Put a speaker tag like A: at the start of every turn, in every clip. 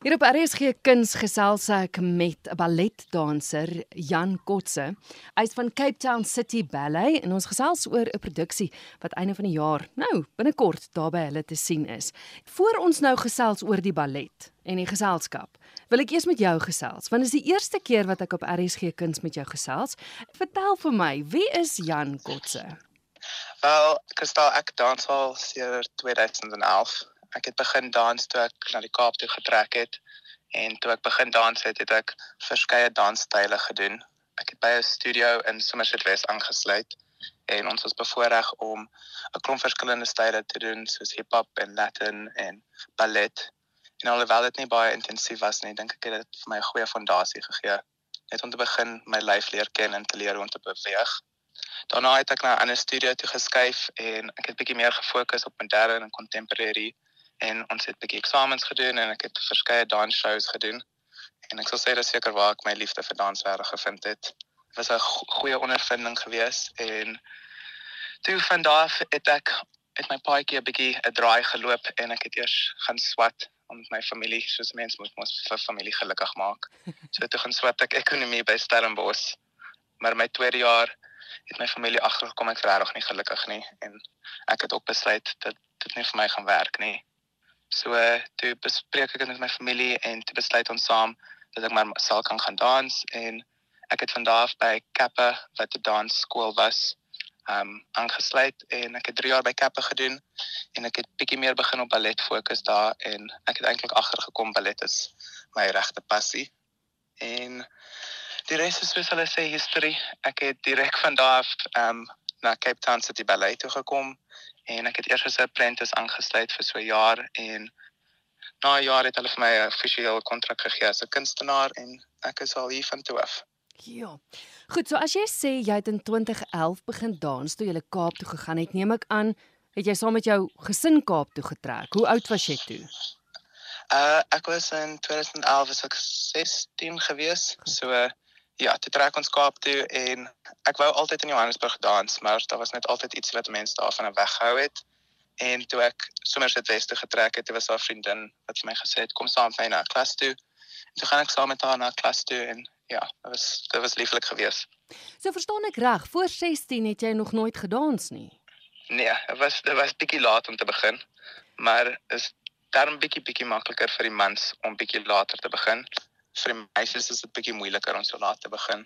A: Hier op RSG Kuns gesels ek met 'n balletdanser, Jan Kotse. Hy's van Cape Town City Ballet en ons gesels oor 'n produksie wat einde van die jaar, nou, binnekort daar by hulle te sien is. Voor ons nou gesels oor die ballet en die geselskap, wil ek eers met jou gesels, want dit is die eerste keer wat ek op RSG Kuns met jou gesels. Vertel vir my, wie is Jan Kotse?
B: Wel, daar ek dans al sedert 2011 ek het begin dans toe ek na die Kaap toe getrek het en toe ek begin dans het, het ek verskeie dansstyle gedoen. Ek het by 'n studio in Somerset West aangesluit en ons was bevoorreg om 'n klomp verskillende style te doen soos hip-hop en Latin en ballet. En alhoewel dit nie baie intensief was nie, dink ek het dit vir my 'n goeie fondasie gegee net om te begin my lyf leer ken en te leer hoe om te beweeg. Daarna het ek na 'n ander studio toe geskuif en ek het bietjie meer gefokus op moderne en contemporary en ons het 'n bietjie eksamens gedoen en ek het verskeie dansshows gedoen. En ek sal sê dis seker waar ek my liefde vir dans verder gevind het. Dit was 'n goeie ondervinding gewees en toe van daar af het ek het my paadjie 'n bietjie 'n draai geloop en ek het eers gaan swat om my familie, soos mense moet mos vir familie gelukkig maak. So toe gaan swat ek ekonomie by Stellenbosch. Maar my tweede jaar het my familie agtergekom ek is regtig nie gelukkig nie en ek het ook besluit dat dit nie vir my gaan werk nie. So toe bespreek ek dit met my familie en toe besluit ons saam dat ek maar sal kan gaan dans en ek het vandag by Kappa wat 'n dansskool was um aangesluit en ek het 3 jaar by Kappa gedoen en ek het bietjie meer begin op ballet fokus daar en ek het eintlik agtergekom ballet is my regte passie. En die res is soos hulle sê history. Ek het direk van daar af um na Cape Town City Ballet toe gekom en ek het eers as 'n apprentice aangesluit vir so 'n jaar en na 'n jaar het hulle vir my 'n offisiële kontrak gegee as 'n kunstenaar en ek is al hier van toe af.
A: Ja. Goed, so as jy sê jy het in 2011 begin dans toe jy na Kaap toe gegaan het, neem ek aan het jy saam met jou gesin Kaap toe getrek. Hoe oud was jy toe?
B: Uh ek was in 2011 was ek 16 gewees. So uh, ja, toe trek ons Kaap toe en ek wou altyd in Johannesburg dans, maar daar was net altyd iets wat mense daarvan weggehou het. En toe ek sommer sit Weste getrek het, het was daar 'n vriendin wat vir my gesê het kom saam met my na klas toe. En toe gaan ek saam met haar na klas toe en ja, dit was dit was lieflik geweest.
A: So verstaan ek reg, voor 16 het jy nog nooit gedans nie.
B: Nee, dit was dit was bietjie laat om te begin, maar is daarom bietjie bietjie makliker vir die mans om bietjie later te begin vir die meisies is dit bietjie moeiliker om so laat te begin.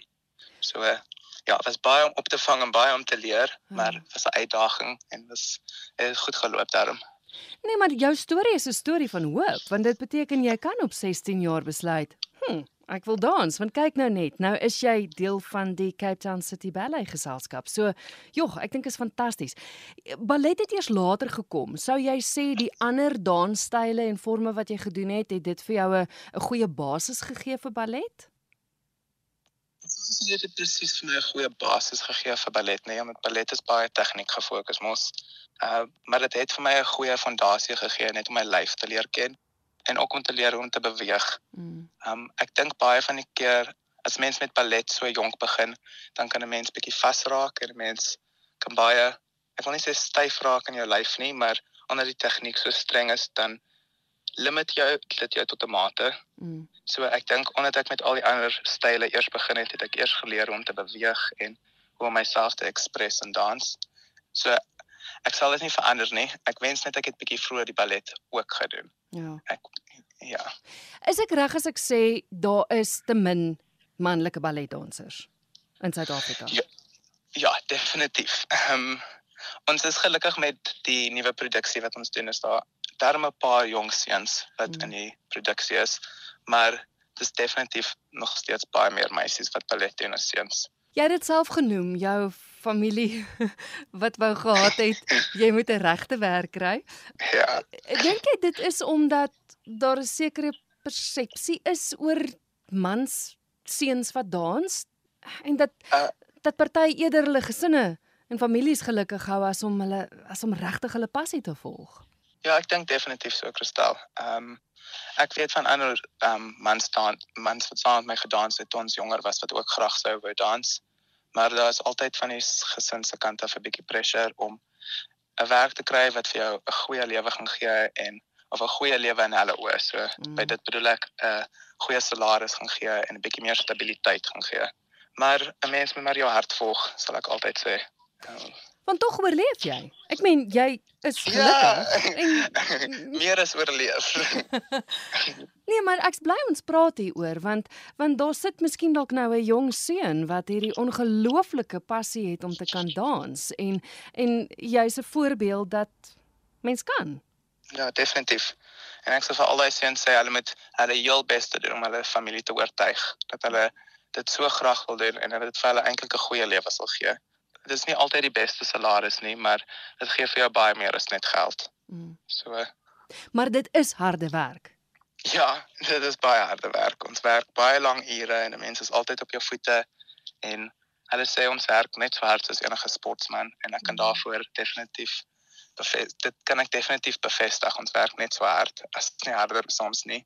B: So ja, dit was baie om op te vang en baie om te leer, hmm. maar dit was 'n uitdaging en was het goed geloop daarom.
A: Nee, maar jou storie is 'n storie van hoop, want dit beteken jy kan op 16 jaar besluit, hm, Ek wil dans want kyk nou net. Nou is jy deel van die Cape Town City Ballet geselskap. So, jog, ek dink is fantasties. Ballet het eers later gekom. Sou jy sê die ander dansstyle en forme wat jy gedoen het, het dit vir jou 'n 'n goeie basis gegee vir ballet?
B: Dit het presies vir my 'n goeie basis gegee vir ballet, nee, want ballet is baie tegniek gefokus mos. Uh, maar dit het vir my 'n goeie fondasie gegee net om my lyf te leer ken en ook om te leer hoe om te beweeg. Mm. Um ek dink baie van die keer as mens met ballet so jonk begin, dan kan 'n mens bietjie vasraak en 'n mens kan baie ek wil nie sê styf raak in jou lyf nie, maar omdat die tegniek so streng is, dan limit jou dit jou tot 'n mate. Mm. So ek dink omdat ek met al die ander style eers begin het, het ek eers geleer hoe om te beweeg en hoe om myself te express in dans. So ek sal dit nie verander nie. Ek wens net ek het bietjie vroeër die ballet ook gedoen. Ja. Ek ja.
A: Is ek reg as ek sê daar is te min manlike balletdansers in Suid-Afrika?
B: Ja. Ja, definitief. Ehm um, ons is gelukkig met die nuwe produksie wat ons doen is daar darm 'n paar jong seuns wat hmm. in die produksie is, maar dis definitief nog steeds baie meer meisies wat ballet doen as seuns.
A: Jy het dit self genoem, jou familie wat wou gehad het jy moet 'n regte werk kry.
B: Ja.
A: Dink jy dit is omdat daar 'n sekere persepsie is oor mans seuns wat dans en dat uh, dat party eerder hulle gesinne en families gelukkig hou as om hulle as om regtig hulle passie te volg.
B: Ja, ek dink definitief so Kristal. Ehm um, ek weet van ander ehm um, mans staan mans wat saam met my gedans het toe ons jonger was wat ook graag sou wou dans maar daar is altyd van die gesin se kant af 'n bietjie pressure om 'n werk te kry wat vir jou 'n goeie lewe gaan gee en of 'n goeie lewe in hulle oë. So mm. by dit bedoel ek 'n uh, goeie salaris gaan gee en 'n bietjie meer stabiliteit gaan gee. Maar 'n mens moet maar jou hart volg, sal ek altyd sê. Um,
A: Want tog oorleef jy. Ek meen jy is gelukkig
B: ja, en meer as oorleef.
A: nee, maar ek's bly ons praat hier oor want want daar sit miskien dalk nou 'n jong seun wat hierdie ongelooflike passie het om te kan dans en en jy's 'n voorbeeld dat mens kan.
B: Ja, definitief. En ek sê vir al die seuns sê hulle moet hulle heel bes doen om hulle familie te oortuig dat hulle dit so graag wil doen en dat dit vir hulle eintlik 'n goeie lewe sal gee dit is nie altyd die beste salaris nie, maar dit gee vir jou baie meer as net geld. Mm. So
A: Maar dit is harde werk.
B: Ja, dit is baie harde werk. Ons werk baie lang ure en mense is altyd op jou voete en hulle sê ons werk net so hard as enige sportman en ek kan mm. daarvoor definitief dit kan ek definitief bevestig. Ons werk net so hard as nie harder soms nie.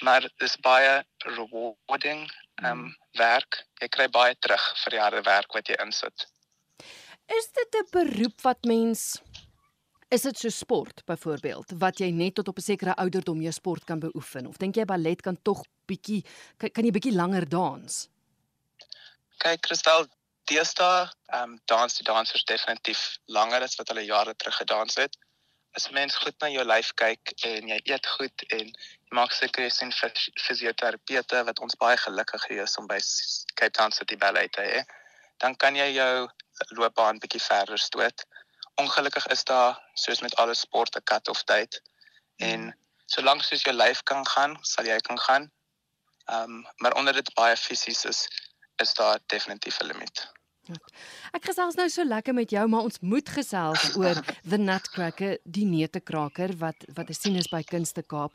B: Maar dis baie rewarding um werk. Jy kry baie terug vir die harde werk wat jy insit.
A: Is dit 'n beroep wat mens is dit so sport byvoorbeeld wat jy net tot op 'n sekere ouderdom jou sport kan beoefen of dink jy ballet kan tog bietjie kan, kan jy bietjie langer dans?
B: Kyk Christel, deesdae ehm um, dans die dansers definitief langer as wat hulle jare terug gedans het. As mens goed na jou lyf kyk en jy eet goed en jy maak seker jy sien fisioterapeute wat ons baie gelukkig is om by Cape Town City Ballet te hê, dan kan jy jou loopbaan bietjie verder stoot. Ongelukkig is daar soos met alle sporte cut off tyd en solank soos jou lyf kan gaan, sal jy kan gaan. Ehm um, maar onder dit baie fisies is is daar definitief 'n limiet.
A: Ek gesels nou so lekker met jou, maar ons moet gesels oor The Nutcracker, die neutekraker wat wat te sien is by Kunste Kaap.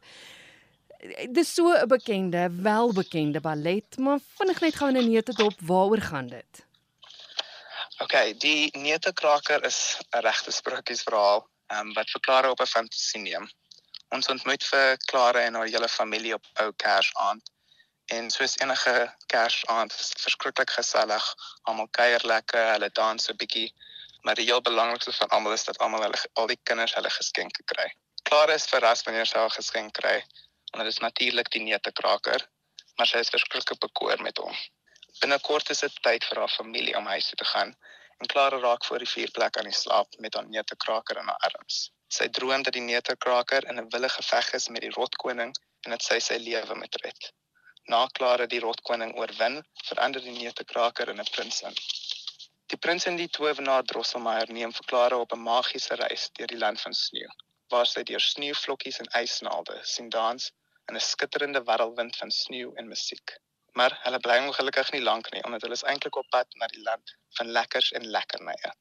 A: Dis so 'n bekende, welbekende ballet, maar vinnig net gou 'n neute dop, waaroor gaan dit?
B: Okay, die neutekraker is 'n regte sprokiesverhaal, ehm um, wat verklaar op 'n fantasie neem. Ons ontmoet vir Klare en haar hele familie op ou Kersaand. En soos enige Kersaand, verskriklik gesellig, almal kuier lekker, hulle dans 'n bietjie, maar die heel belangrikste van almal is dat almal hulle al die kinders hulle geskenke kry. Klare is verras wanneer sy haar geskenk kry, want dit is natuurlik die neutekraker, maar sy is verskriklik bekoor met hom. Binnekort is dit tyd vir haar familie om huis toe te gaan en Klara raak voor die vuurplek aan die slaap met haar neutekraker in haar arms. Sy droom dat die neutekraker in 'n wille geveg is met die rotkoning en dat sy sy lewe moet red. Na Klara die rotkoning oorwin, verander die neutekraker in 'n prinses. Die prins en die towenaar Drosselmeier neem vir Klara op 'n magiese reis deur die land van sneeu, waar sy deur sneeuvlokkies en ysnaalde sien dans in 'n skitterende warrelwind van sneeu en musiek maar hulle bly ongelukkig nie lank nie omdat hulle is eintlik op pad na die land van lekkers en lekkernye.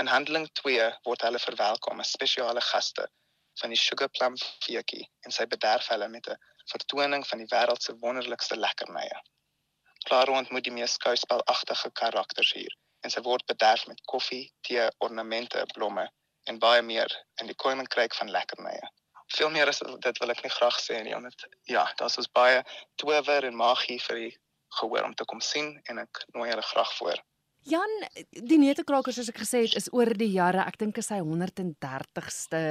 B: In Handeling 2 word hulle verwelkom as spesiale gaste van die Sugar Plum feetjie en sy bederf hulle met 'n vertoning van die wêreld se wonderlikste lekkernye. Claro ontmoet die mees skouspelagtige karakters hier en sy word bederf met koffie, tee, ornamente, blomme en baie meer in die koninkryk van lekkernye veel meer as dit wil ek nie graag sê nie omdat ja, daar's ons baie tower en magie vir die gehoor om te kom sien en ek nooi julle graag voor.
A: Jan, die neutekrakers soos ek gesê het is oor die jare, ek dink is hy 130ste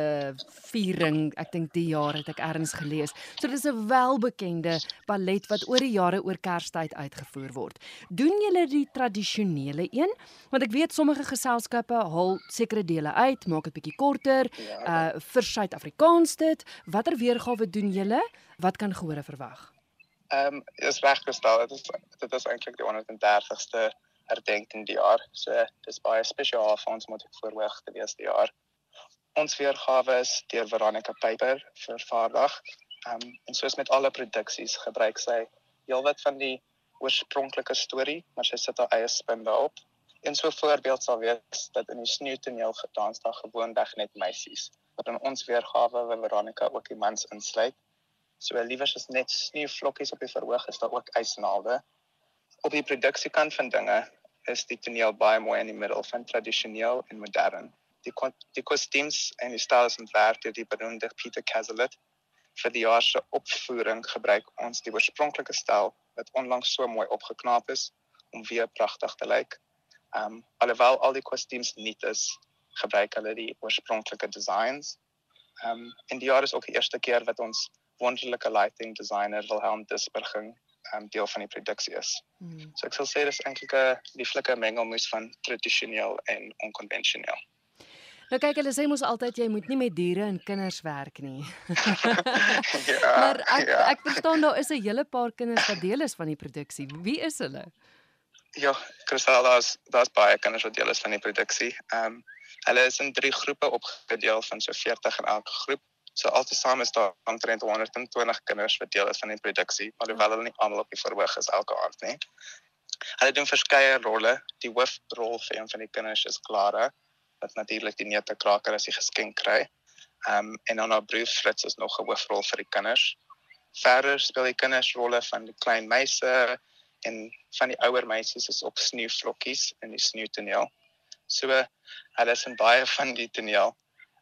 A: viering, ek dink die jaar het ek ergens gelees. So dis 'n welbekende ballet wat oor die jare oor Kerstyd uitgevoer word. Doen julle die tradisionele een? Want ek weet sommige geselskappe haal sekere dele uit, maak dit bietjie korter, ja, uh vir Suid-Afrikaans dit. Watter weergawe doen julle? Wat kan gehore verwag?
B: Ehm um, is reggestel, dit is dit is eintlik die 130ste herdenk in die jaar. So dis baie spesiaal vir ons moet ek voorweg te wees die jaar. Ons weergawe is deur Veronica Paper vervaardig. Ehm um, en soos met alle produksies gebruik sy heelwat van die oorspronklike storie, maar sy sit haar eie spin daarop. En so 'n voorbeeld sal wees dat in die sneeutoneel gedans daar gewoonweg net meisies, wat in ons weergawe van Veronica ook die mans insluit. So liewers is net sneeuvlokkies op die verhoog is daar ook ysnaalde. Op die produksiekant van dinge is die toneel baie mooi in die middel van tradisioneel en modern. Die die kostuums en die styles ontwerp deur die beroemde Peter Cazalet. Vir die jaar se opvoering gebruik ons die oorspronklike styl wat onlangs so mooi opgeknap is om weer pragtig te lyk. Ehm um, alhoewel al die kostuums nuut is, gebruik hulle die oorspronklike designs. Ehm um, en die jaar is ook die eerste keer wat ons wonderlike lighting designer Wilhelm Disberging um, deel van die produksie is. Hmm. So ek sal sê dis eintlik 'n lieflike mengelmoes van tradisioneel en onkonvensioneel.
A: Nou kyk hulle sê mos altyd jy moet nie met diere en kinders werk nie. ja, maar ek ja. ek verstaan daar is 'n hele paar kinders wat deel is van die produksie. Wie is hulle?
B: Ja, Christel, daar's daar's baie kinders wat deel is van die produksie. Ehm um, hulle is in drie groepe opgedeel van so 40 in elke groep. So altesaam is daar omtrent 120 kinders wat deel is van die produksie, alhoewel hulle nie almal op die verhoog is elke aand nie. Hulle doen verskeie rolle. Die hoofrol vir een van die kinders is Clara wat natuurlik die neute kraker as 'n geskenk kry. Ehm um, en dan haar broer Fritz is nog 'n hoofrol vir die kinders. Verder speel die kinders rolle van die klein meise en van die ouer meisies is op sneeuvlokkies in die sneeutoneel. So hulle is in baie van die toneel.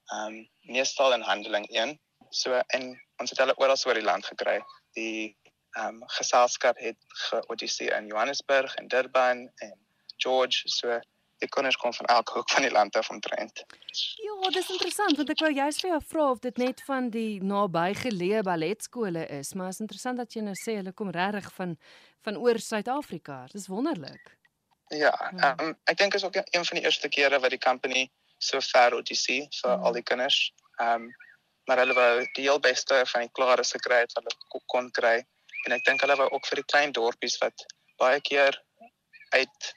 B: Ehm um, meestal in handeling 1. So en ons het hulle oral oor die land gekry. Die ehm um, geselskap het geauditeer in Johannesburg en Durban en George so die kinders kom van elke hoek van die land af omtrent.
A: Ja, dis interessant want ek wou juist vir jou vra of dit net van die nabygeleë balletskole is, maar is interessant dat jy nou sê hulle kom regtig van van oor Suid-Afrika. Dis wonderlik.
B: Ja, ja. Um, ek dink is ook een van die eerste kere wat die company so ver OTC vir al die kinders. Ehm um, maar hulle wou die heel beste van die klares gekry het wat hulle kon kry en ek dink hulle wou ook vir die klein dorpies wat baie keer uit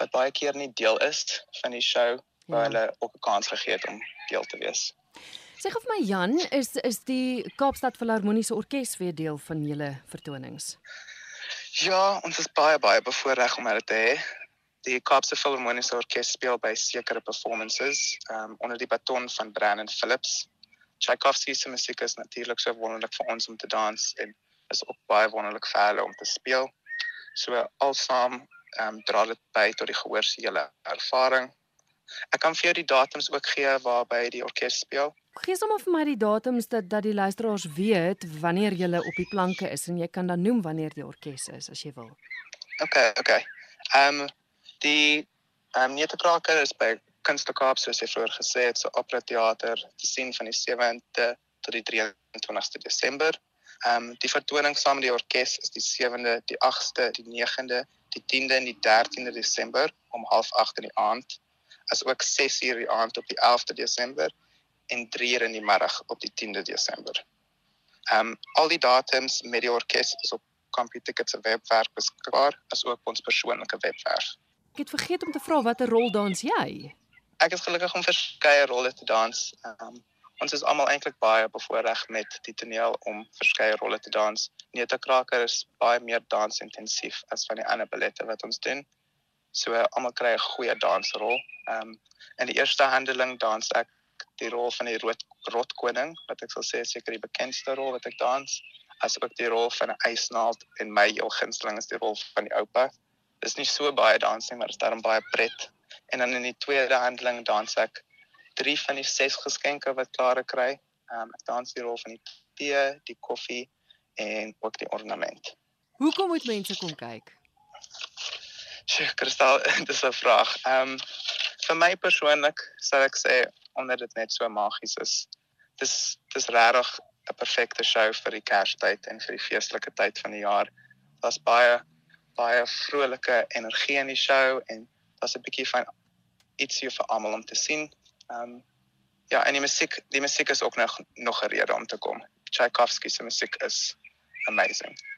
B: wat baie keer nie deel is van die show waar ja. hulle ook 'n kans gegee het om deel te wees.
A: Sê gou vir my Jan, is is die Kaapstad Filharmoniese Orkees weer deel van julle vertonings?
B: Ja, ons is baie baie bevoorreg om hulle te hê. Die Kaapse Filharmoniese Orkees speel by sekere performances um, onder die baton van Brandon Phillips. Tchaikovsky se musiek is natuurlik so wonderlik vir ons om te dans en is ook baie wonderlik vir hulle om te speel. So alsaam ehm um, dra dit by tot die gehoorsele ervaring. Ek kan vir jou die datums ook gee waarby die orkes speel.
A: Gee sommer vir my die datums dat dat die luisteraars weet wanneer jy op die planke is en jy kan dan noem wanneer die orkes is as jy wil.
B: OK, OK. Ehm um, die ehm um, Netekraker is by Kunstekaap soos jy vroeër gesê het, so opera teater te sien van die 7de tot die 23ste Desember. Ehm um, die vertoning saam met die orkes is die 7de, die 8ste, die 9de, die 10de en die 13de Desember om 08:30 in die aand, asook 6:00 die aand op die 11de Desember en 3:00 in die middag op die 10de Desember. Ehm um, al die datums met die orkes is op CompuTicket se webwerf beskikbaar, asook ons persoonlike webwerf.
A: Ek het vergeet om te vra watter rol dans jy?
B: Ek is gelukkig om verskeie rolle te dans. Um, ons is almal eintlik baie bevoordeel met die toneel om verskeie rolle te dans. Netekraker is baie meer dansintensief as van die ander ballette wat ons doen. So almal kry 'n goeie dansrol. Ehm um, in die eerste handeling dans ek die rol van die rot rotkoning wat ek sal sê seker die bekendste rol wat ek dans as ook die rol van 'n ysnaald en my heel gunsteling is die rol van die oupa. Dis nie so baie dans nie, maar dit is daarom baie pret. En dan in die tweede handeling dans ek drie van die ses geskenke wat klaar kry. Ehm um, ek dans die rol van die tee, die koffie en ook die ornament.
A: Hoekom moet mense kom kyk?
B: Sjoe, Kristal, dis 'n vraag. Ehm um, vir my persoonlik sal ek sê omdat dit net so magies is. Dis dis regtig 'n perfekte show vir die Kerstyd en vir die feestelike tyd van die jaar. Daar's baie baie vrolike energie in die show en daar's 'n bietjie van ietsie vir almal om te sien. Ehm um, ja, en die musiek, die musiek is ook nog nog 'n rede om te kom. Tchaikovsky se musiek is amazing.